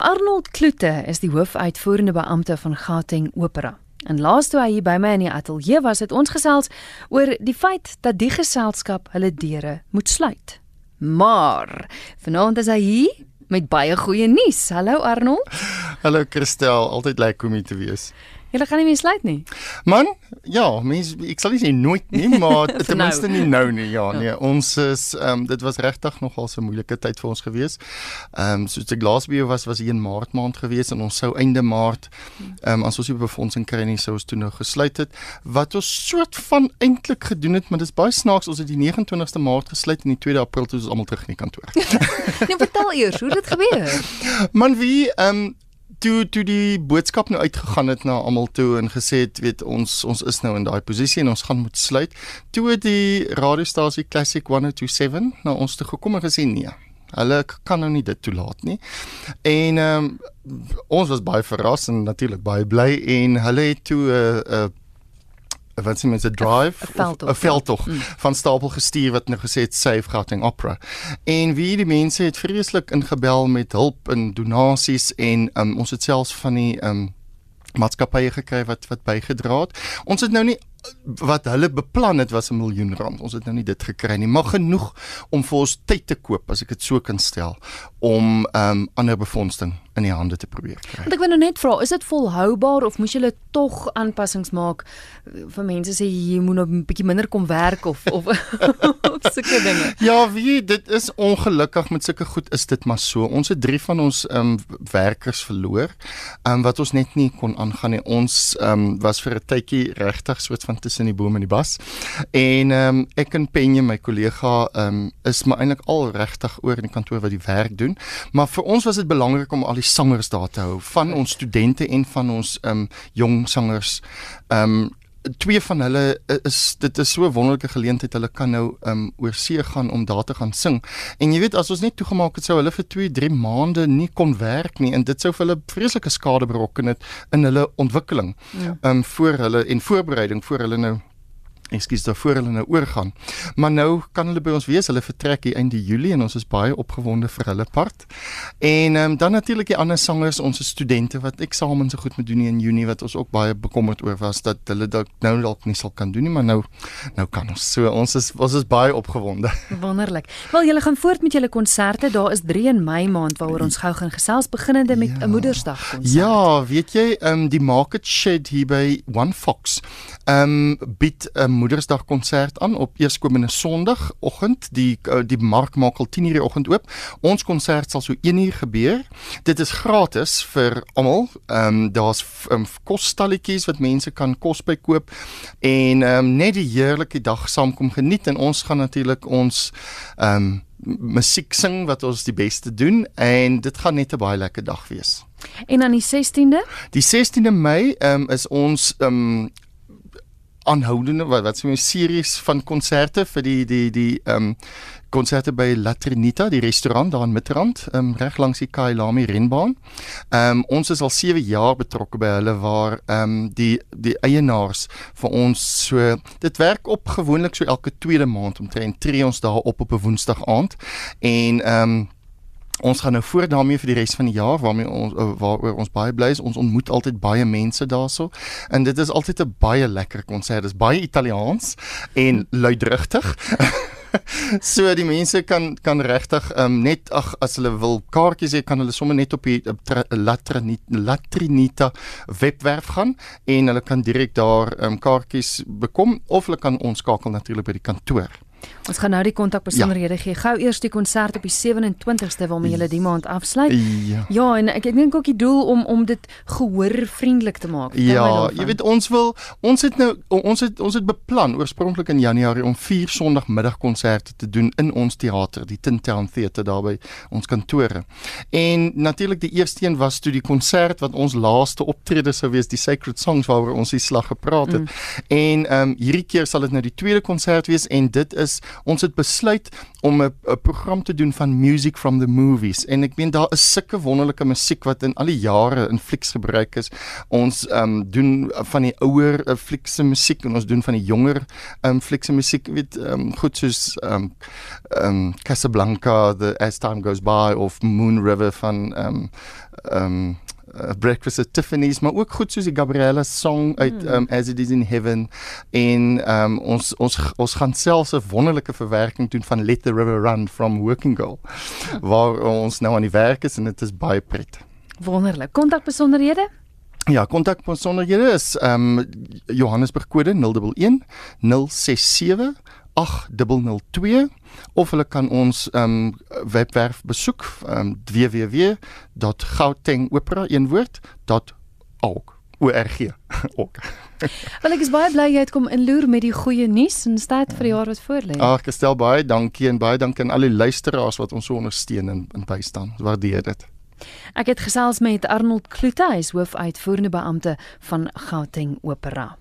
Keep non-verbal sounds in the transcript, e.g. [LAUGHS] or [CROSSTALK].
Arnold Kloete is die hoofuitvoerende beampte van Gauteng Opera. En laas toe hy hier by my in die ateljee was, het ons gesels oor die feit dat die geselskap hulle deure moet sluit. Maar vanaand is hy hier met baie goeie nuus. Hallo Arnold. Hallo Christel, altyd lekker om hier te wees. Julle gaan nie meer sluit nie. Man, ja, mens ek sal nie sê nooit nie, [LAUGHS] maar ten nou. minste nie nou nie. Ja, nee, ons is ehm um, dit was regtig nogal so 'n moeilike tyd vir ons gewees. Ehm um, soos ek laas jou was was hier in Maart maand gewees en ons sou einde Maart ehm um, as ons nie befondsing kry nie sou ons toe nou gesluit het. Wat ons soort van eintlik gedoen het, maar dis baie snaaks, ons het die 29ste Maart gesluit en die 2de April toe is ons almal terug in die kantoor. [LAUGHS] nou vertel eers hoe dit gebeur. Man wie ehm um, toe toe die boodskap nou uitgegaan het na almal toe en gesê het weet ons ons is nou in daai posisie en ons gaan moet sluit toe het die radiostasie Classic 1027 na ons toe gekom en gesê nee hulle kan nou nie dit toelaat nie. En um, ons was baie verras en natuurlik baie bly en hulle het toe 'n uh, uh, wat sê mense drive 'n veldtog mm. van stapel gestuur wat nou gesê het Save Gauteng Opera. En wie die mense het vreeslik ingebel met hulp en donasies en um, ons het selfs van die um, maatskappye gekry wat wat bygedra het. Ons het nou nie wat hulle beplan het was 'n miljoen rand. Ons het nou nie dit gekry nie, maar genoeg om vir ons tyd te koop as ek dit so kan stel om ehm um, ander befondsing in die hande te probeer kry. Want ek wil nou net vra, is dit volhoubaar of moes julle tog aanpassings maak vir mense sê jy moet nou 'n bietjie minder kom werk of of [LAUGHS] of sulke dinge? Ja, wie dit is ongelukkig met sulke goed is dit maar so. Ons het 3 van ons ehm um, werkers verloor, ehm um, wat ons net nie kon aangaan nie. Ons ehm um, was vir 'n tydjie regtig soort van tussen die bome en die bas. En ehm um, ek en Penje my kollega ehm um, is maar eintlik al regtig oor in die kantoor wat die werk doen. Maar vir ons was dit belangrik om al die sangers daar te hou van ons studente en van ons um, jong sangers. Um, twee van hulle is dit is so 'n wonderlike geleentheid hulle kan nou um oor see gaan om daar te gaan sing. En jy weet as ons net toegemaak het sou hulle vir 2, 3 maande nie kon werk nie en dit sou vir hulle vreeslike skade berokken het in hulle ontwikkeling. Ja. Um voor hulle en voorbereiding voor hulle nou ekskuus daarvoor hulle nou oorgaan. Maar nou kan hulle by ons wees. Hulle vertrek hier einde Julie en ons is baie opgewonde vir hulle part. En um, dan natuurlik die ander sangers, ons studente wat eksamen so goed moet doen in Junie wat ons ook baie bekommerd oor was dat hulle dalk nou dalk nie sal kan doen nie, maar nou nou kan ons. So ons is ons is baie opgewonde. Wonderlik. Wel julle gaan voort met julle konserte. Daar is 3 in Mei maand waaroor ons gou gaan gesels beginnende met 'n ja. Moedersdag konsert. Ja, weet jy, ehm um, die Market Shed hier by One Fox. Ehm um, bied 'n Moedersdag konsert aan op eerskomende Sondagoggend. Die eh, die mark maak al 10:00 die oggend oop. Ons konsert sal so 1:00 gebeur. Dit is gratis vir almal. Ehm um, daar's um, kosstalletjies wat mense kan kos by koop en ehm um, net die heerlike dag saamkom geniet en ons gaan natuurlik ons ehm um, musiek sing wat ons die beste doen en dit gaan net 'n baie lekker dag wees. En dan die 16de? Die 16de Mei um, is ons um, aanhoudende wat wat so 'n series van konserte vir die die die ehm um, konserte by La Trinita, die restaurant daar in Midrand, ehm um, reg langs die Kailami renbaan. Ehm um, ons is al 7 jaar betrokke by hulle waar ehm um, die die eienaars vir ons so dit werk op gewoonlik so elke tweede maand omtrent tree ons daar op op 'n woensdag aand en ehm um, ons gaan nou voort daarmee vir die res van die jaar waarmee ons eh, waaroor ons baie bly is. Ons ontmoet altyd baie mense daarso en dit is altyd 'n baie lekker konsert. Dit is baie Italiaans en luidrigtig. [LAUGHS] so die mense kan kan regtig um, net ag as hulle wil kaartjies hê kan hulle sommer net op die Latrinita Latrinita webwerf gaan en hulle kan direk daar um, kaartjies bekom of hulle kan ons skakel natuurlik by die kantoor. Ons gaan nou die kontakbesonderhede ja. gee. Gou eers die konsert op die 27ste waarmee jy die maand afsluit. Ja. Ja, en ek ek dink ook die doel om om dit gehoor vriendelik te maak. Ja, jy weet ons wil ons het nou ons het ons het beplan oorspronklik in Januarie om vier Sondagmiddagkonserte te doen in ons teater, die Tin Town Theatre daar by ons kantore. En natuurlik die eerste een was toe die konsert wat ons laaste optrede sou wees, die Sacred Songs waaroor ons die slag gepraat het. Mm. En ehm um, hierdie keer sal dit nou die tweede konsert wees en dit is is ons het besluit om 'n program te doen van music from the movies en ek meen daar is sulke wonderlike musiek wat in al die jare in flieks gebruik is. Ons ehm um, doen van die ouer uh, flieks se musiek en ons doen van die jonger ehm um, flieks se musiek, weet ehm um, goed soos ehm um, ehm um, Casablanca, the As Time Goes By of Moon River van ehm um, ehm um, uh, Breakfast at Tiffany's maar ook goed soos die Gabriella song uit um, As It Is in Heaven en um, ons ons ons gaan selfs 'n wonderlike verwerking doen van Let the River Run from Working Girl waar ons nou aan die werk is en dit is baie pret. Wonderlik. Kontak besonderhede? Ja, kontak besonderhede is ehm um, Johannesburg kode 011 067 8002 of hulle kan ons um, webwerf besoek um, www.gautengopera.org org ook. [LAUGHS] Wel ek is baie bly jy het kom inloer met die goeie nuus en staat vir die jaar wat voorlê. Ag, gestel baie dankie en baie dankie aan al die luisteraars wat ons so ondersteun en, en bystaan. Waardeer dit. Ek het gesels met Arnold Kloete, hy is hoofuitvoerende beampte van Gauteng Opera.